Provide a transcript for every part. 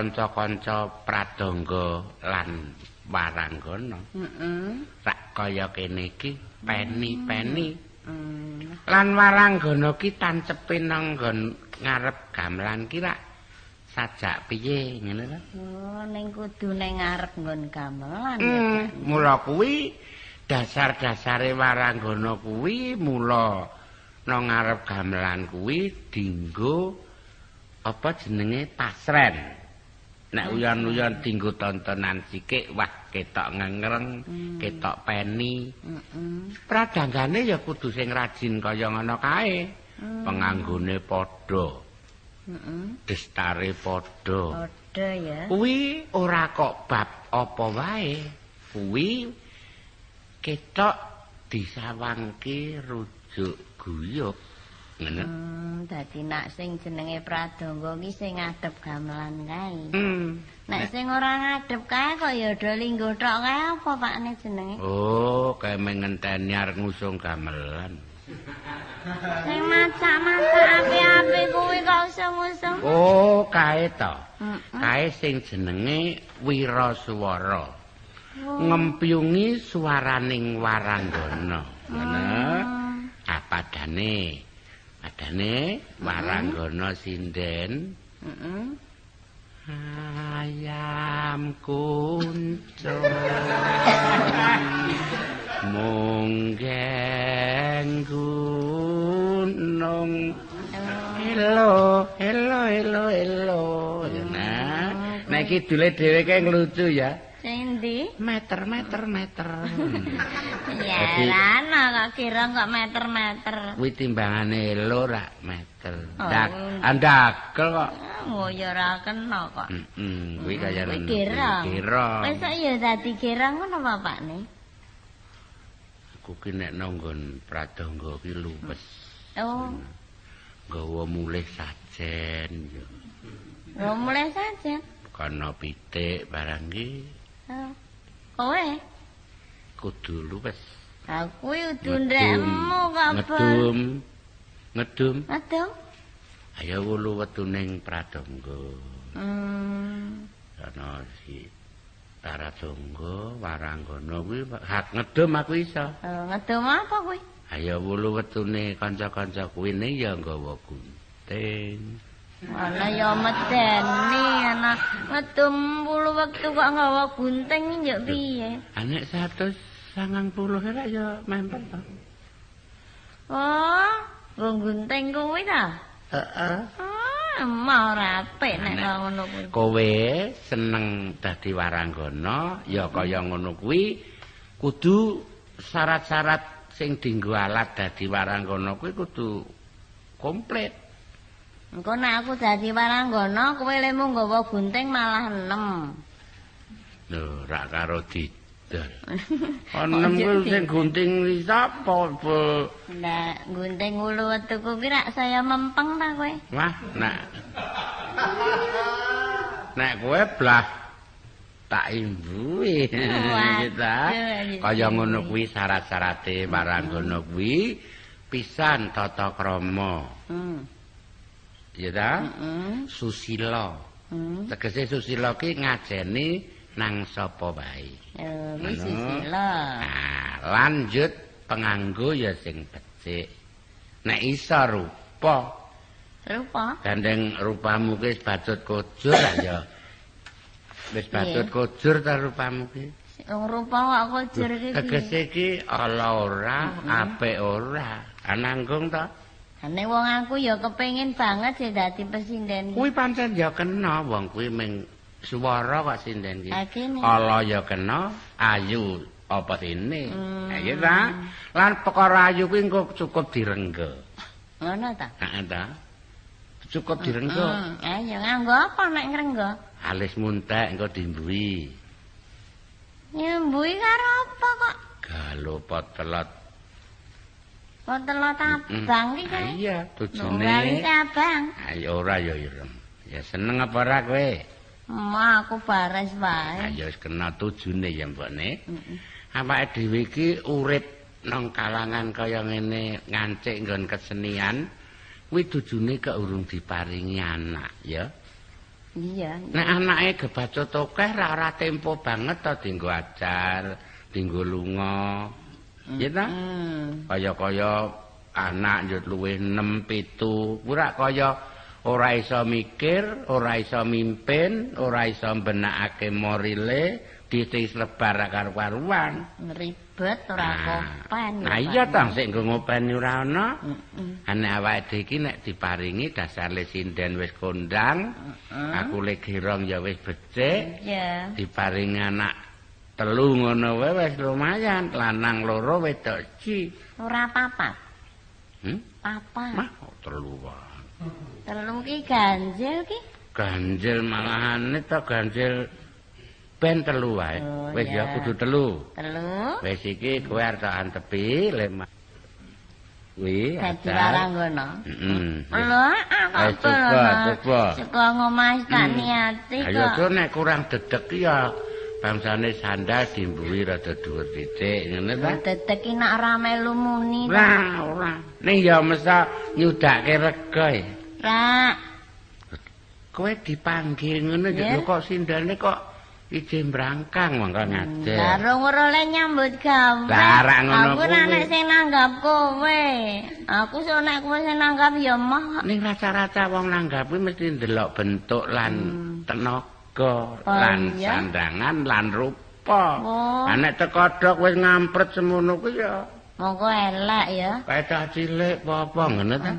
kanca-kanca pradangga lan waranggana. Heeh. Sak kaya kene iki peni-peni. Lan waranggana ki tancepe nang ngarep gamelan ki rak sajak piye ngene lho. Oh, ning kudu ning ngarep nggon gamelan ya. Hmm, Pak. mula kuwi dasar-dasare waranggana kuwi mula nang ngarep gamelan kuwi dinggo apa jenenge pasren. Nek uyon-uyon dinggo tontonan sikik wah ketok ngengreng, ketok peni. Heeh. Pradanggane ya kudu sing rajin kaya ngono kae. Penganggone padha, destare padha. Padha ya. Kuwi ora kok bab apa wae. Kuwi ketok disawangke rujuk guyub. Ngono. Hmm, dadi nak sing jenenge Pradangga ki sing ngadep gamelan kae. Hmm. Nek sing ora ngadep kae kok ya do linggo tok kae apa pakne jenenge? Oh, kae mengenteni arep ngusung gamelan. Sing masak-masak api-api kuwi kok usung-usung. Oh, kae to. Kae sing jenenge Wiraswara. Oh. Ngempyungi swaraning waranggana. Ngono. Apa Adane waranggana sinden. Heeh. ayam kuncung munggeng gunung. Hello hello hello hello nah. Nek kidule dhewe kae nglucu ya Sing ndi? meter meter meter Ya lana kok kira kok meter-meter. kuwi timbangane hello rak meter Oh. dak andakel kok Oh ya ora kena kok. heeh kuwi kaya ngono. gerong. Kira. Wis ya dadi gerong ngono bapakne. Aku ki nek nanggon pradangga ki luwes. Oh, Gawa mulih sajen ya. lho mulai saja. Kana pitik barang ki. Kowe, kudu luwes. aku udu ndrekmu kok. Ngedum. Ngedum. Aduh. Ayo wulu wetu ning pradangga. Hmm. Ana si Taradangga waranggana kuwi hak ngedum aku iso. Oh, ngedum apa kuwi? Ayo wulu wetune kanca-kanca kuwi ning ya nggawa gunting. Ana ya medeni ana ngedum puluh wektu kok nggawa gunting yo piye? Anek 190 ora ya mempet to. Oh, nggo gunting kuwi ta? Heeh. Ah, mau ora apik nek ngono kuwi. Kowe seneng dadi waranggana ya kaya ngono kuwi kudu syarat-syarat sing dienggo alat dadi waranggana kuwi kudu komplit. Engko nek aku dadi waranggana, kowe lemu nggawa gunting malah enem. Lho, rak karo didol. Onem kuwi sing gunting sapa, Bu? Nek gunting ulu wetuku ki rak saya mempeng ta kowe? Wah, nak. Nek kowe blah tak imbuhi. Kita kaya ngono kuwi syarat-syarate waranggana kuwi pisan tata krama. Hmm. Ya ta? Heeh. Susila. Hmm. Tegese susila ki ngajeni nang sapa wae. Eh, wis Ngono. susila. Nah, lanjut penganggo ya sing becik. Nek isa rupa Rupa. Gandeng rupamu ki wis bacut kujur lah ya. Wis bacut Iya. kujur ta rupamu ki. Wong rupa kok kujur ki. Tegese ki ala ora, apik ora. Ananggung ta? Ane wong aku ya kepengin banget sih dadi presiden. Kuwi pancen ya kena wong kuwi ming swara kok sinden ki. Ha, kene. Ala ya kena, ayu apa dene. Hmm. Iya ta? Lan perkara ayu kuwi engko cukup direngga. Ngono ta? Heeh ta? Cukup direngga. Hmm. Ayo nganggo apa nek ngrenggo? Alis muntek engko dimbui. Nyembui karo apa kok? Galo potelot. Kok telot abang ki Ah, kowe? Iya, Ora tujune. abang. Ayo ora ya ireng. Ya seneng apa ora kowe? Ma aku bares wae. Ayo wis kena tujune ya mbokne. Heeh. Awake dhewe iki urip nang kalangan kaya ngene ngancik nggon kesenian kuwi tujune kok urung diparingi anak ya. Iya. Nek anake gebacut akeh ra ora tempo banget to dienggo ajar, dienggo lunga. Ya ta? Kaya-kaya anak yo luwih 6 7, ora kaya ora iso mikir, ora iso mimpin, ora iso benakake morile, ditis lebar karo-karuan. Ribet ora Nah, kopen. Nah iya tang sik nggo ngopeni ora ana. Heeh. Ane awake iki nek diparingi dasar sinden wis kondang, aku le girong ya wis becik, Iya. diparingi anak telu ngono wae wis lumayan, lanang loro wedok siji. Ora papat. Hmm? Papat. Mah telu wae. Telu ki ganjil ki. Ganjil malahane to ganjil ben telu wae. Oh, Wis ya kudu telu. Telu. Wis iki kowe arep tak antepi lema. Kuwi Dadi ajar. waranggono. Heeh. Lho, aku Ayo, coba, coba. Saka ngomah tak Hmm. niati Ayo kok. to nek kurang dedek ya bangsane sandal dimbuhi rada dhuwur titik ngene ta. Ki nak ora melu muni. Lah ora. Ning ya mesa nyudake rega e. Ra. Kowe dipanggil ngono lho kok sindane kok ijin brangkang mangka ngajar. Darung ora oleh nyambut gawe. Lah, rak ngono Aku nek kuwi. nek sing nanggap kowe. Aku sok nek kowe sing nanggap ya mah. Ning rasa-rasa wong nanggap kuwi mesti ndelok bentuk lan tenaga Oh, lan sandangan lan rupa. Oh. Nek tekodhok wis ngampret semono kuwi ya Monggo elek ya. kaya cah cilik apa ngene ta.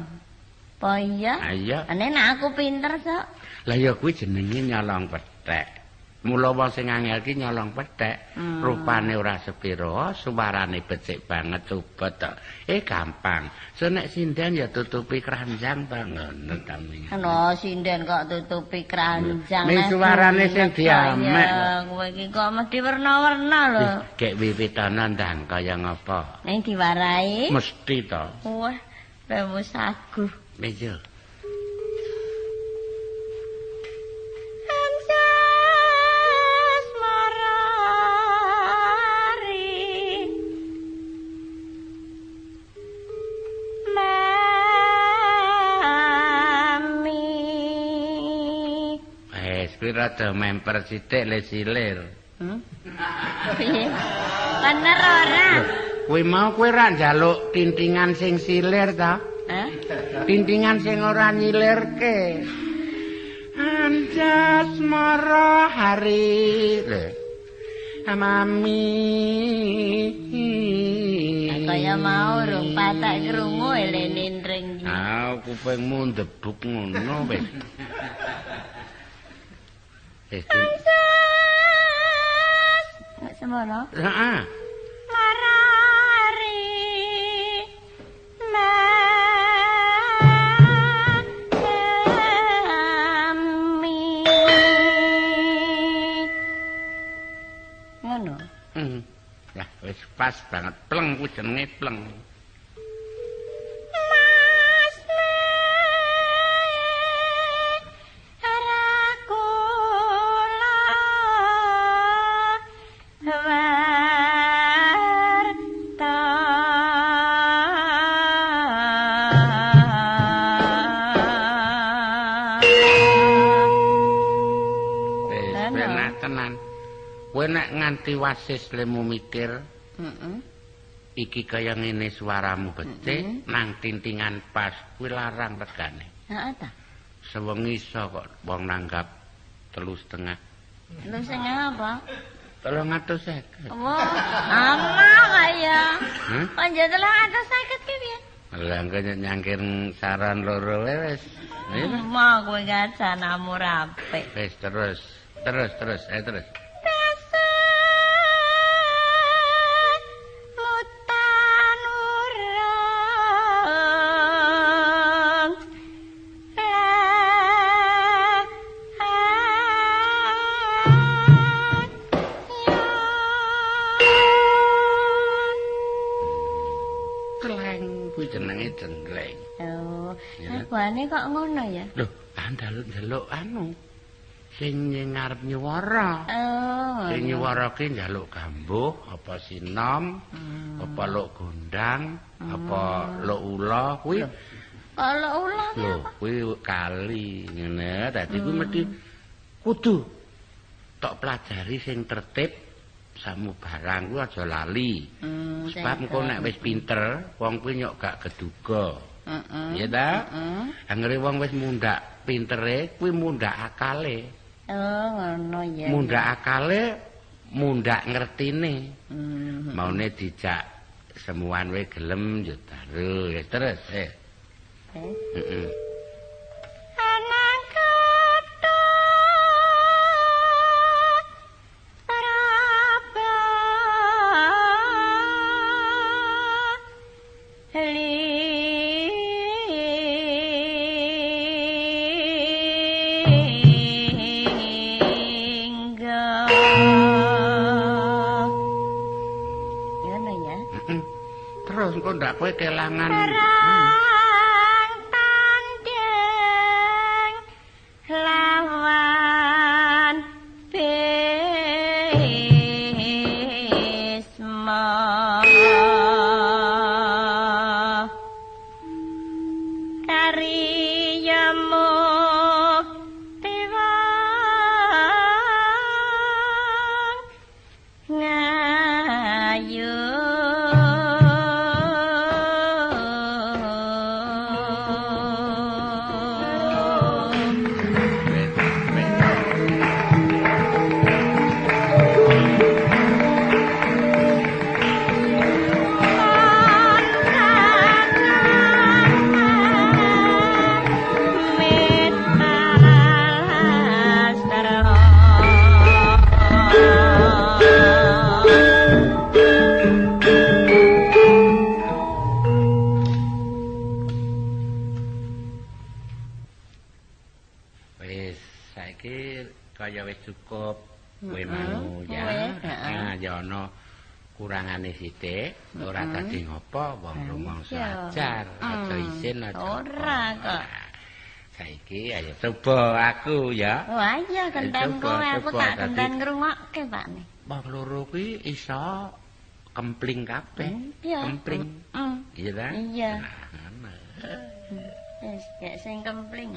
Apa iya? Ah iya. Ane nek aku pinter sok. Lah ya kuwi jenenge nyolong pethek. Mula wong sing angel ki nyolong pethek, Hmm. rupane ora sepiro, suarane becik banget coba to. Eh gampang. So nek sinden ya tutupi keranjang ta ngono ta Ming. Ono sinden kok tutupi keranjang. Ning Nek suarane bunyi sing diamek. Kowe iki kok mesti werna-werna lho. Gek wiwitana ndang kaya ngapa? Ning diwarai. Mesti to. Wah, remu sagu. Mejo. Rada memper sithik le silir. Hmm? Piye? Bener ora? Kuwi mau kowe ra njaluk tintingan sing silir ta? Hah? Tintingan sing ora nyilirke. Anjas mara hari. Lho. Mami. Kaya mau rung patak krungu elene ring. Ah, kupingmu ndebuk ngono wis. Eh, tin- Nggak semono. Heeh. Marari. Mami. Ngono. Hmm. Lah wis pas banget pleng kuwi jenenge pleng. Wasis lemu mikir Heeh. iki kaya ngene suaramu becik nang tintingan pas kuwi larang regane. Heeh ta. Sewengi iso kok wong nanggap telu setengah. Lu sing apa? Tolong atus seket. Wah, ama kaya. Hmm? Panjat telah atas sakit? Lah engko nyangkir saran loro wae wis. Ayo, Ma kowe gak sanamu rapi. Wis terus. Terus terus, ayo terus. Ndelok anu sing ngarep nyuwara. Oh, Sing nyuwarake njaluk gambuh apa sinom, Hmm. apa luk gondang, apa luk ula kuwi ki lho apa? kuwi kali ngene dadi kuwi Hmm. mesti kudu tok pelajari sing tertib samu barang kuwi aja lali. Hmm, Sebab engko nek wis pinter, wong kuwi nyok gak keduga. Heeh. Iya ta? Heeh. Anggere wong wis mundhak pintere, kuwi mundhak akale. Oh, ngono ya. Mundhak akale, mundhak ngertine. Hmm. Maune dijak semuan we gelem yo terus. Eh. Heeh. Kowe. Mau ya. wis, heeh. Nah, ya ana kurangane sithik, ora dadi ngopo wong Ah, rumangsa ajar, aja Hmm, isin aja. ora kok. Saiki ayo coba aku ya. Wah iya kenten Coba, kowe aku tak kenten ngrungokke Pak nih. Wong loro kuwi iso kempling kabeh. Iya. Kempling. Heeh. Iya ta? Iya. Wis gek sing kempling.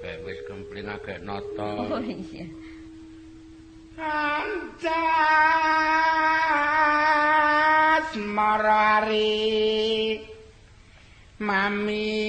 Kayak wis kempling agak noto. Oh iya. Anjas marari mami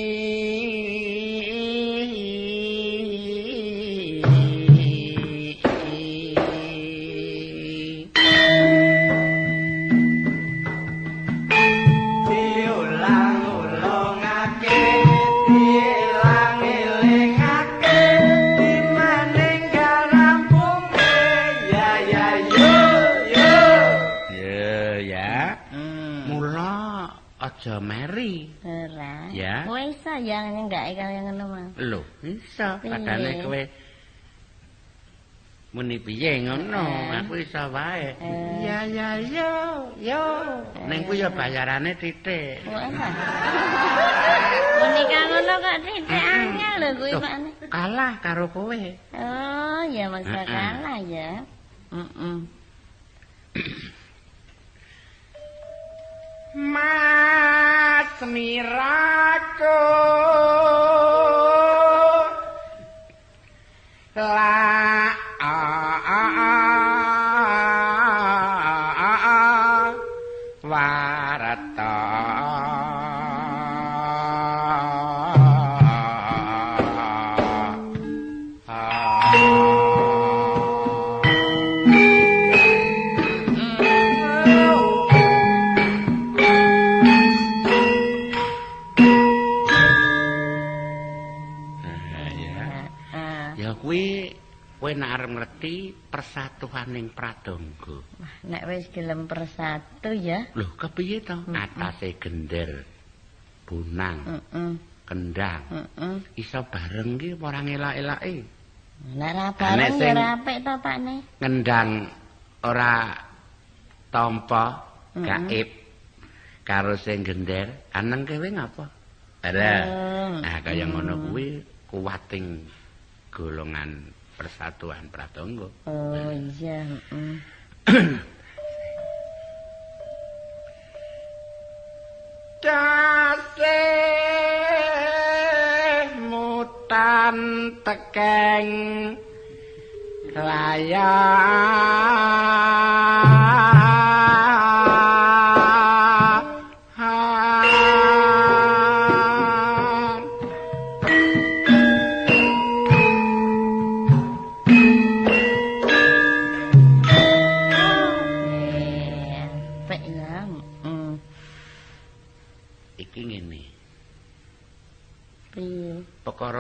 Ya nyenggake kaya ngono mah. lho iso Piye? padane kowe muni piye ngono Eh. aku iso wae Eh. ya ya yo yo ning ku ya bayarane titik Wah. Menika ngono kok titik angel lho kuwi nih. kalah karo kowe Oh, ya maksa kalah ya. Heeh. Mas miraku la a a a a arep ngerti persatuaning pradangga. Nek wis gelem persatu ya. Lho, kepiye to? Atase gender, bunang, Heeh. kendang. Heeh. Iso bareng ki ora ngelak-elake. Nek ra bareng ya ora apik to Pak nih. Ngendang ora tampa Mm-mm. gaib karo sing gender, aneng kowe ngapa? Ada. Oh, Nah, kaya mm. ngono kuwi kuwating golongan persatuan pratangga. Oh iya, heeh. Dasih mutan tekeng layan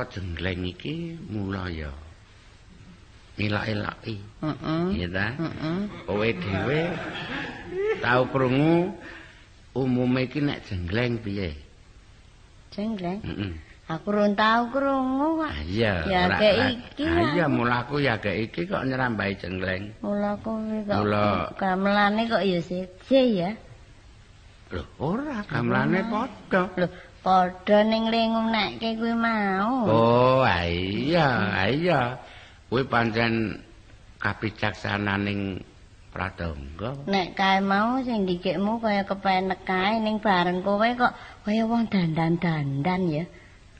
perkara jenggleng iki mula ya milak-elaki Heeh. iya ta Heeh. kowe dhewe tau krungu umume iki nek jenggleng piye Jengleng. heeh Aku urung tau krungu kok. Ah, iya Ya, ora- ora- iki ah, iya mulaku ya kayak iki kok nyerambai jenggleng Mula kuwi kok Mula- gamelane kok ya siji ya. lho ora gamelane padha Lho, padha ning lingunekke kuwi mau. oh iya iya kuwi pancen kabijaksananing pradangga Nek kae mau sing dikekmu kaya kepenek kae ning bareng kowe kok kaya wong dandan-dandan ya.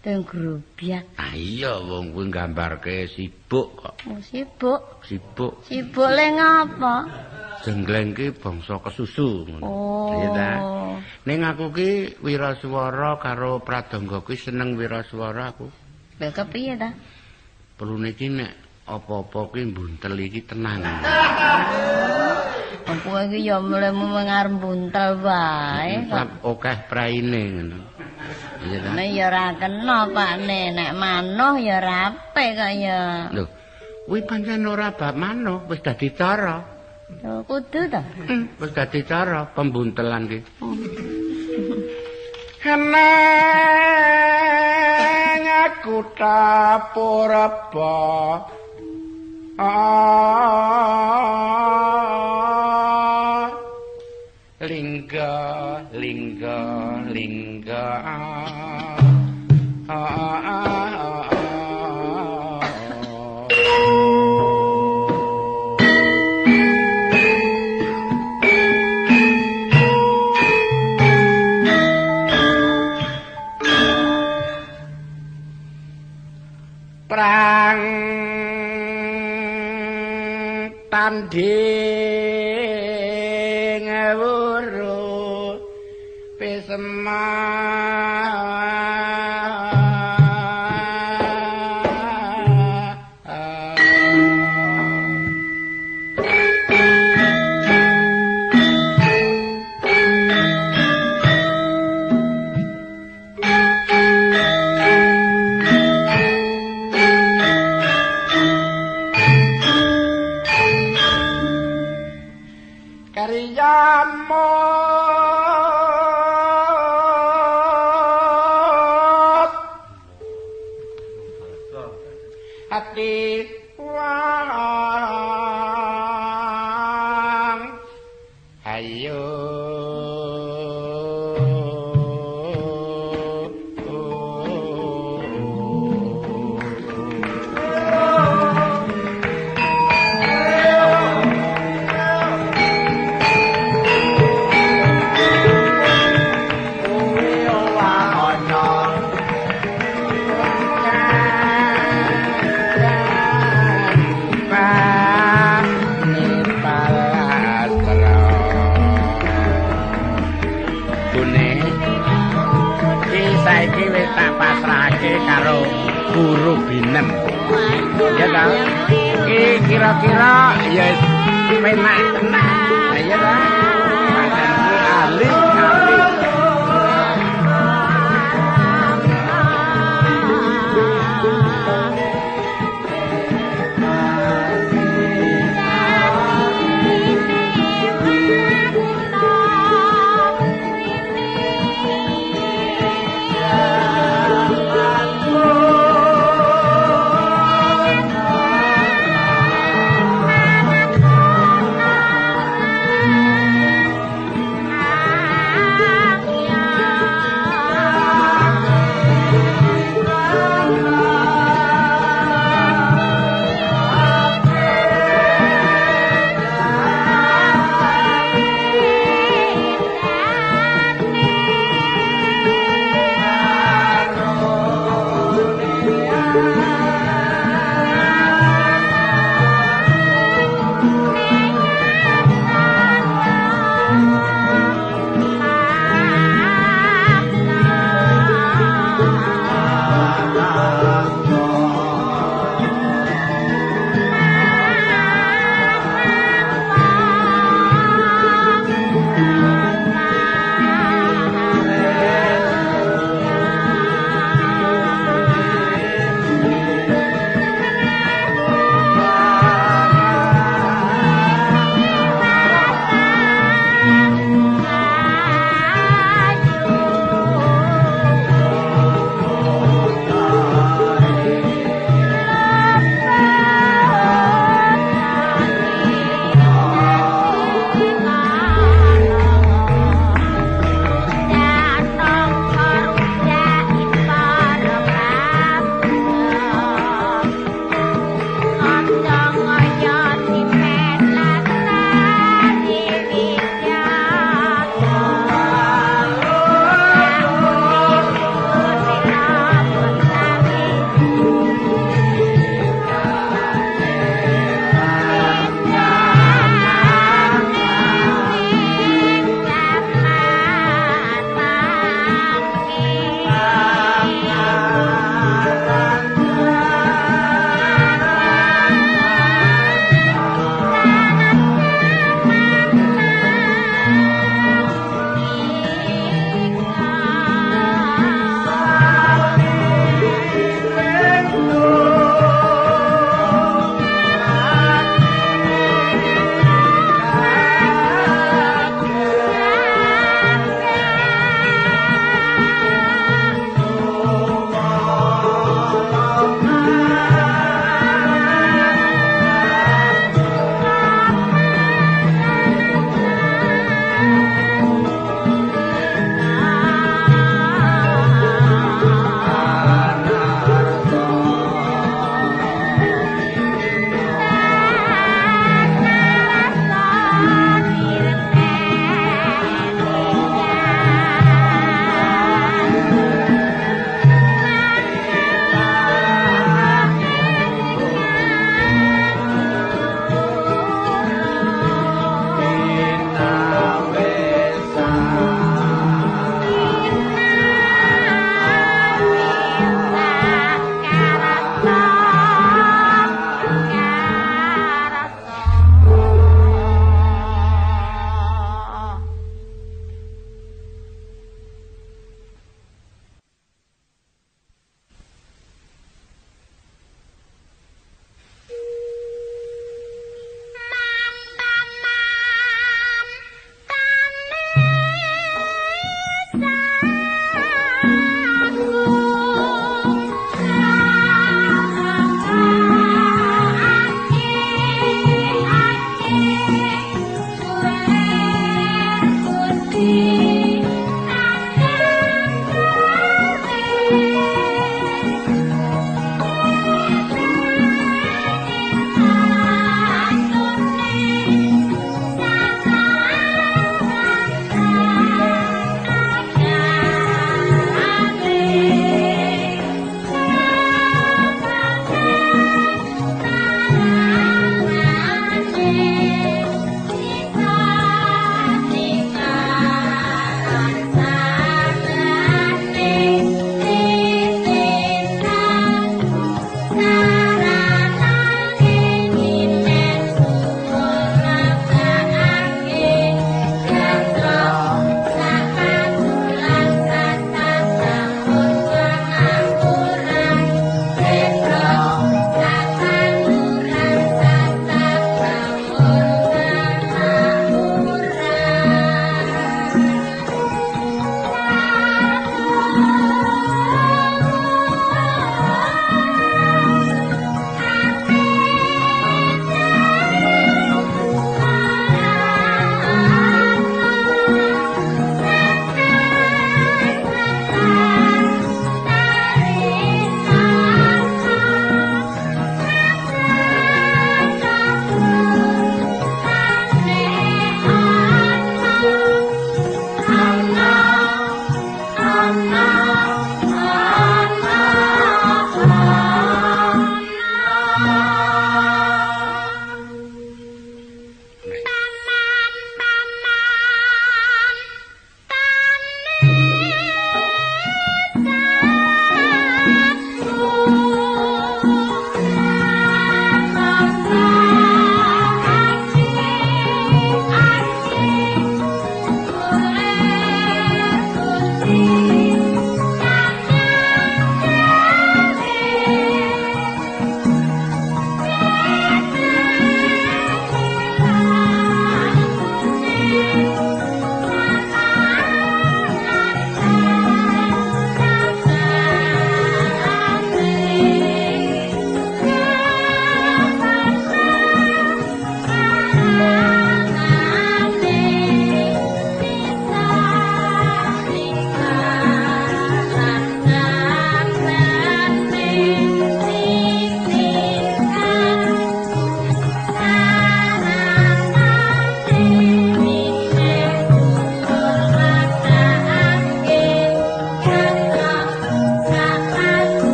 Teng grobyak. ah iya wong kuwi nggambarke sibuk kok Oh, sibuk. sibuk Sibuk le ngapa? jenggleng ki bangsa kesusu ngono. Oh. Iya ta? Ning aku ki wiraswara karo pradangga ki seneng wiraswara aku. Lha kepiye ta? Perlu niki nek apa-apa ki buntel iki tenang. Aku iki ya mulemu mengarep buntel wae. Sab akeh praine ngono. Iya ta? Nek ya ora kena pakne, nek manoh ya rape kok ya. Lho, kuwi pancen ora bab manuk, wis dadi cara. Yo kudu ta. Hmm, wis dadi cara pembuntelan ki. Kenang aku tapuraba ah lingga lingga lingga. Ah, ah, ah, prang tanding 什么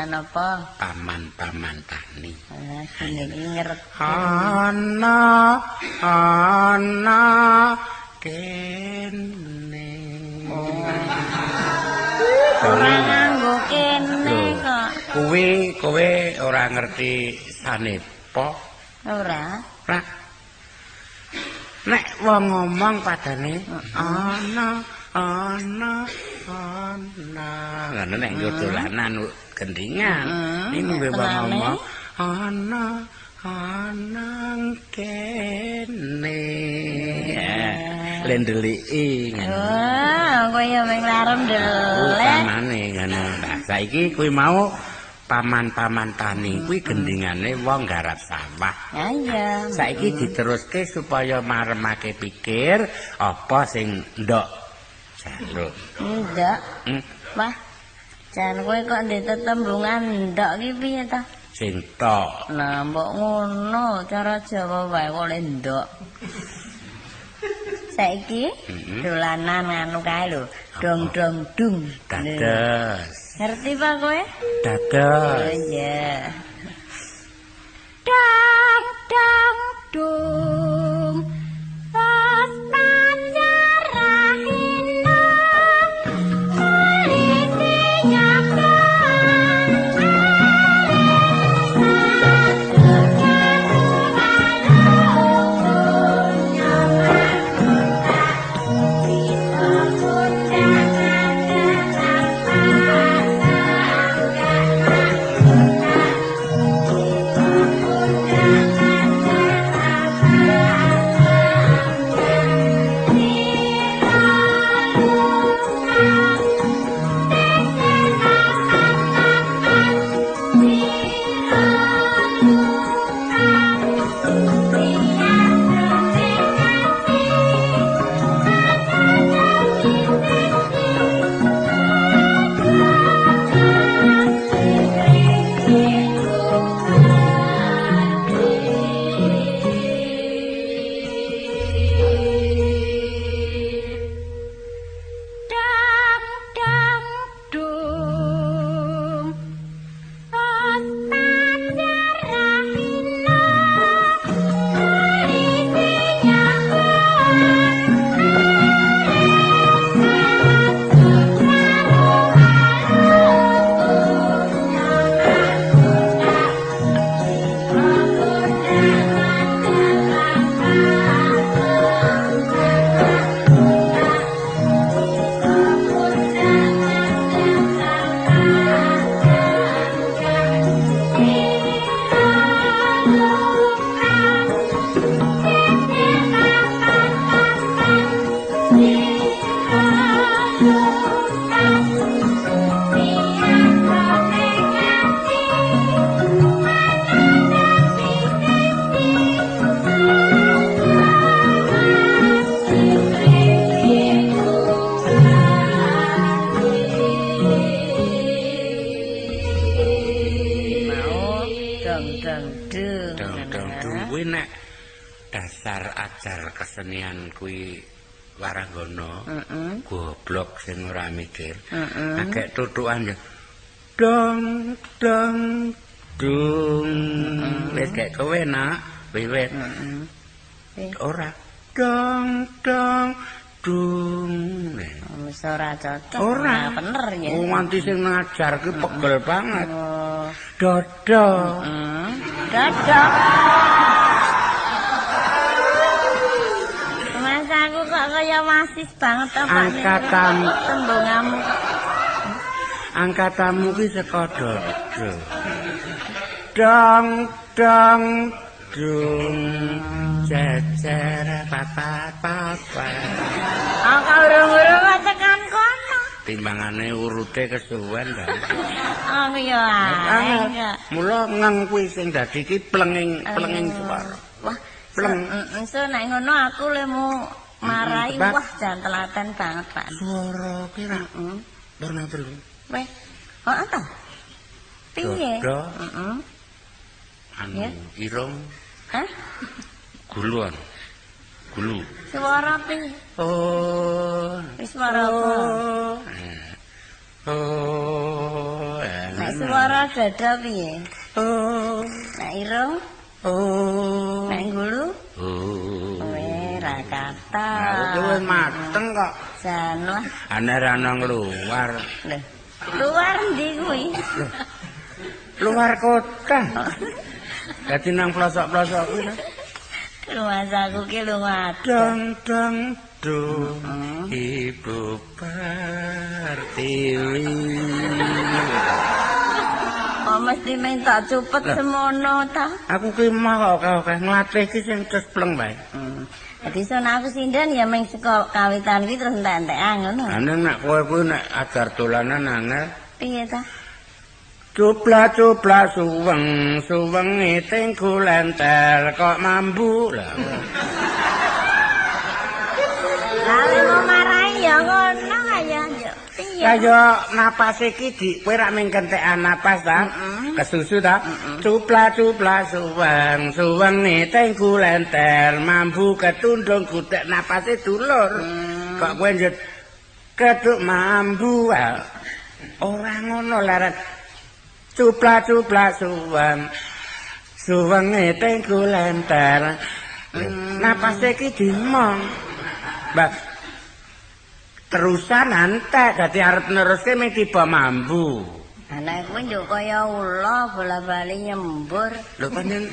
dolanan apa? paman-paman tani Lah sini iki ngerti. ana ana kene Ora nganggo kene kok. kuwi kowe ora ngerti sanepa Ora. Lah. Nek wong ngomong padane ana ana ana. Ngono nek nggo dolanan gendingan. Heeh. Ini Tenane. ngomong ana ana kene. Lendeliki ngono. Wah, kowe ya mung larem delek. Utamane ngono. Saiki kuwi mau paman-paman tani kuwi gendingane wong garap sawah. Ya iya. Saiki diteruske supaya maremake pikir apa sing ndok jaluk. Ndak. Hmm, Wah. Jan kowe kok ndek tetembungan ndok ki piye ta? sing tok. Lah mbok ngono cara Jawa wae kok le ndok. Saiki dolanan anu kae lho, dong-dong dung. Dados. Ngerti Pak kowe? Oh Dados. iya. Dang dang dung. Pas Heeh. Goblok sing ora mikir. Heeh. Akeh tutukan ya. Dong dong dung. Wis kek kowe nak wiwit. Heeh. Ora. Dong dong dung. Wis ora cocok. Ora. Bener ya. Oh, nganti sing ngajar ki pegel banget. Oh. Dodo. Kok kaya masis banget to Pak. Angkatan. tembungamu. Angkatamu ki saka dodo. Dong dong dung. Jejer papat papat. Aku urung-urung tekan kono. Timbangane urute kesuwen ta. Aku ya. Mula ngeng kuwi sing dadi ki plenging plenging swara. Wah, Pleng. Heeh, so nek ngono aku lemu marai Tebak. wah jan telaten banget, Pak. Swara ki ra Heeh. warna biru. Weh. Heeh ta? Piye? Dodo. Heeh. Anu Ya. irung Hah? guluan. gulu. Suara pi. Oh. Wis suara apa? Oh. Nek suara dada piye? Oh. Nek irung? Oh. Nek gulu? Oh. Aku wis mateng kok. Jan lah. Ana ra nang luar. Lho. Luar ndi kuwi? Luar kota. Dadi nang pelosok-pelosok kuwi. lho. Luas aku ki lunga. Dang dang dung Ibu Pertiwi. Mesti meng tak cupet semono ta. Aku ki mah kok kok nglatih ki sing cespleng bae. Hmm. Dadi son aku sindan ya meng saka kawitan ki terus entek-entekan ngono. Ane nek kowe kuwi nek ajar dolanan angel Piye ta? Cupla cupla suweng suweng iting kulentel kok mambu lah. Lalu mau marahi ya ngono kaya yo. Napas iki di kowe rak mung kentekan napas ta? Kesusu ta? Cupla cupla suweng suweng iting kulentel mambu ketundung gutek napase dulur. Kok kowe njut ketuk mambu ah. Ora ngono larat. Cupla cupla suweng suweng iting kulentel. Napase iki dimong. Mbak terusan antek dadi arep neruske mung tiba mambu. Anak kuwi yo kaya ula bola-bali nyembur. Lho panen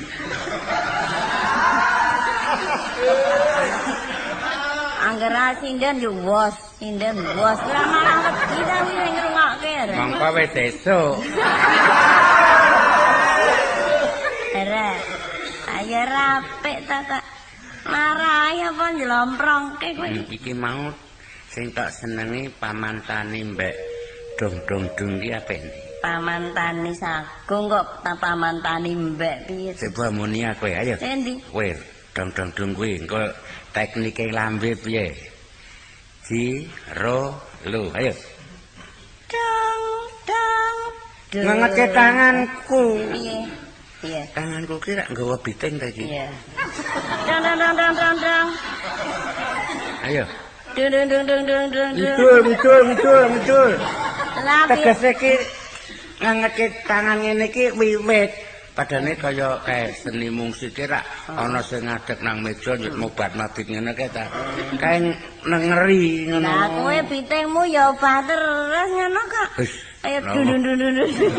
Anggere sindan yo wos, sindan wos. Lah malah wedi ta ning ngrungokke. mongko wis esuk. Ere. Ayo rapik ta tak. Marahi apa njlomprongke kowe. Iki mau sing tak senengi pamantane mbek dong-dong-dong ki apene. Pamantani sagung kok ta pamantani mbek piye? Coba muni aku ayo. Endi? Kowe dong-dong-dong kuwi engko teknike lambe piye? Ji ro lu ayo. Dong dong. dong. Ngengetke tanganku. Piye? Piye? Tanganku ki rak nggawa biting ta iki. Iya. Dong dong dong dong dong dong. Ayo. Muncul, muncul. Lah piye? Tegese ki ngengetke tangan ngene iki wiwit. Padane kaya kae seni musik ki rak ana sing ngadeg nang meja nyut mobat mabit ngene kae ta. Kae nengeri ngono. Lah kowe pitingmu ya obah terus ngono kok. Ayo lho. dun dun dun dun. dun.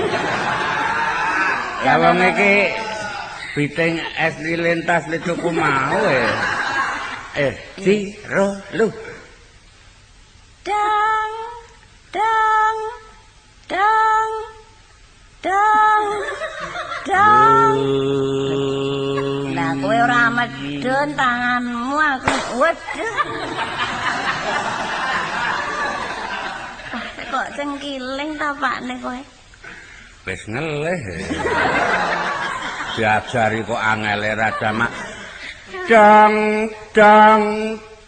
Ya wong iki biting es lilintas le tuku mau eh. Eh, si ro lu. Dong dong dong dong dong. Lah kowe ora medun tanganmu aku. Ah, Kok cengkiling ta pakne kowe? Wis ngelih. Diajari kok angele rada mak. Dong dong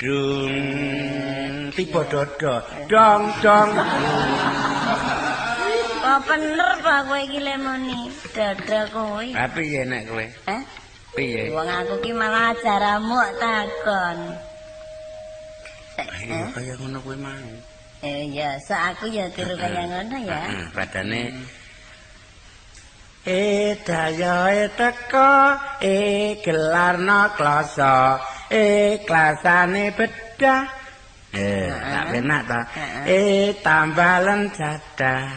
dung. Tiba dodo. Dong dong. Kok bener ta kowe iki lemoni? Dada kowe. Tapi ya nek kowe. Hah? Piye? Wong aku ki malah ajaramu takon. Ayo kaya ngono kowe mau. Eh ya, so aku ya tiru kaya ngono ya. Heeh, padane E daya e teko e gelarna klasa e klasane bedah Eh, tak penak ta. Eh tambalen jadah.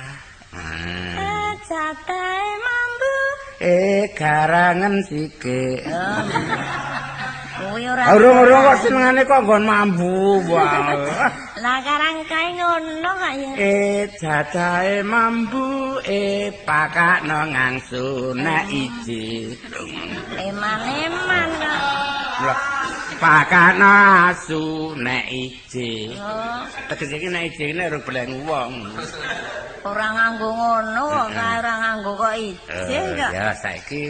Hmm. Eh, jatahe mambu. Eh garangen sikik. Kuwi ora. Urung-urung kok senengane kok nggon mambu wae. Lah karang kae ngono kok ya. E jadahe mambu e pakakno ngangsu nek iji. Eman-eman kok. Lah pakakno asu nek iji. Oh, Tegese iki nek iji nek ora beleng wong. ora nganggo ngono kok, ora nganggo kok ijin Eh, kok. ya saiki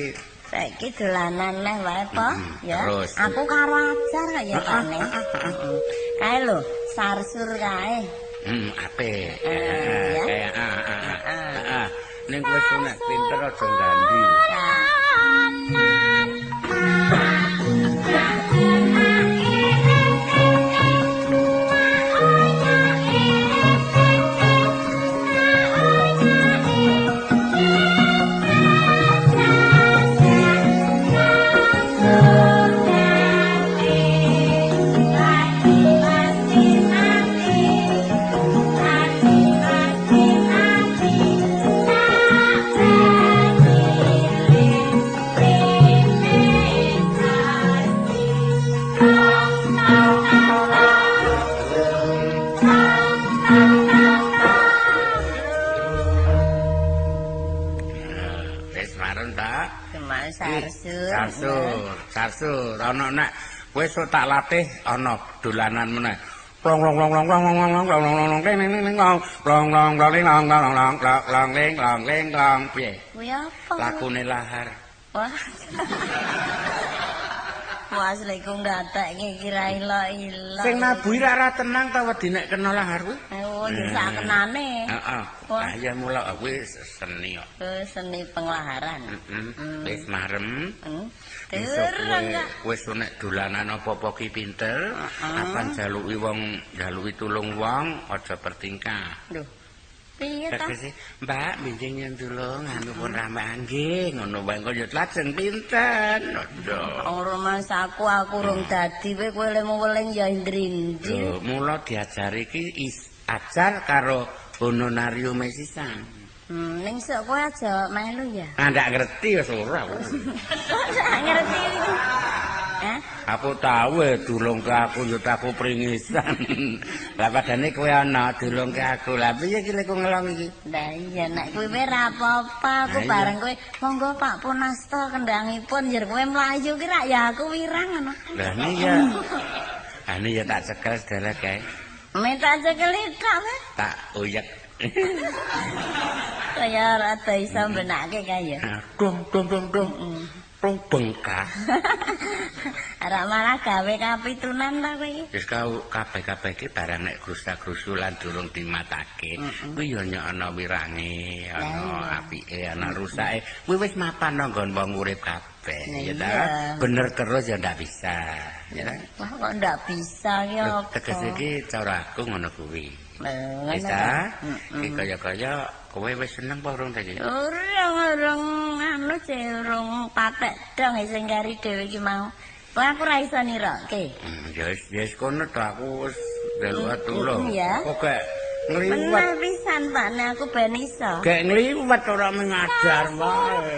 Saiki dolanan neh wae po, ya. Aku karo ajar kok ya kane. Kae lho, sarsur kae. hmm apik. Eh, ya. Eh, ah, ah, ah, ah. Ning kowe sunek pinter aja gandhi. Sarsur, sarsur. Ana nek kowe sok tak latih ana dolanan meneh. Long long long long long long long long long long long long ling ling ling long long long long ling long long long long long ling long ling long piye? Kuwi apa? Lakune lahar. Wah. Mas lek kok ndatekke kira ilo-ilo. Sing nabuhi ra tenang ta wedi nek kena lahar kuwi? Oh, ya sak kenane. Heeh. Ah ya mula kuwi seni kok. Ke seni penglaharan. Heeh. Wis marem. Hmm. Terang kowe wis nek dolanan apa-apa ki pinter, apan jaluki wong jaluki tulung wong aja bertingkah. Lho. Piye Mbak, minjing yen tulung anu pun ramaan nggih, ngono wae kok ya lajeng pinten. Ora mas aku aku rung dadi kowe kowe lemu weling ya. Lho, mula diajari ki is- ajar karo honorarium sisan. Hmm, ning sok kowe aja melu ya. Ah ndak ngerti wis ora. Sak ngerti iki. Hah? Aku tahu eh dulungke aku yo aku pringisan. Lah padane kowe ana dulungke aku. Lah piye iki lek ngelong iki? Lah iya nek kowe ora apa-apa, aku iya. bareng kowe monggo Pak Punasta kendangipun yer kowe mlayu ki rak ya aku wirang ngono. Lah ini ya. Ane ya tak cekel sedala kae. Minta cekeli tok kowe. Tak uyek. Kaya rada iso benake kae ya. Dong dong dong dong. Rong bengkak. Ora malah gawe kapitunan ta kowe. Wis kabeh-kabeh iki barang nek grusak-grusulan durung dimatake. Kuwi ya nyok ana wirange, ana apike, ana rusake. Kuwi wis mapan nang nggon wong urip kabeh, ya ta. Bener terus ya ndak bisa, ya ta. Wah kok ndak bisa ki Lho, apa? Tegese iki cara aku ngono kuwi. Ngono Wis ta? ta? Iki kaya-kaya kowe wis seneng apa urung ta iki? Urung urung anu ce urung patek dong sing kari dhewe iki mau. Wah aku ra iso nirokke. Hmm, Ya wis wis kono to aku wis delok tulung. ya. Kok gak ngliwat. Bener pisan Pak aku ben iso. Gak ngliwat ora mengajar wae.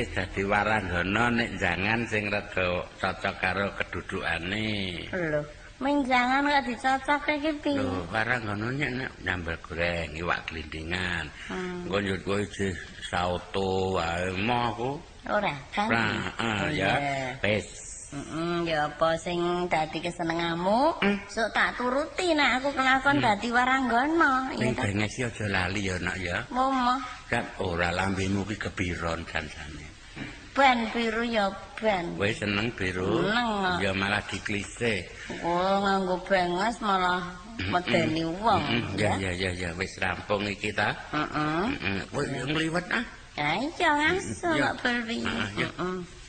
Wis dadi waranggana nek jangan sing rada cocok karo kedudukane. Lho, menjangan kok dicocokke iki piye? Lho, waranggana nek nyambel goreng, iwak glindingan. Hmm. Engko njut kowe jeh sauto wae moh aku. Ora kan? Nah, ah, ya. Wis. Heeh, ya apa sing dadi kesenenganmu? Sok tak turuti nek aku kelakon dadi waranggana, ya Ning ta. ya aja lali ya nak ya. Momo, Kan ora lambemu ki kebiron kancane. Ben biru ya ben. Kowe seneng biru? Seneng. Ya malah diklise. Oh, nganggo benges malah medeni wong. Ya ya ya ya wis rampung iki ta. Heeh. Heeh. Kowe ngliwet ah. Ya iya ngaso beli. Ah, ya. Heeh.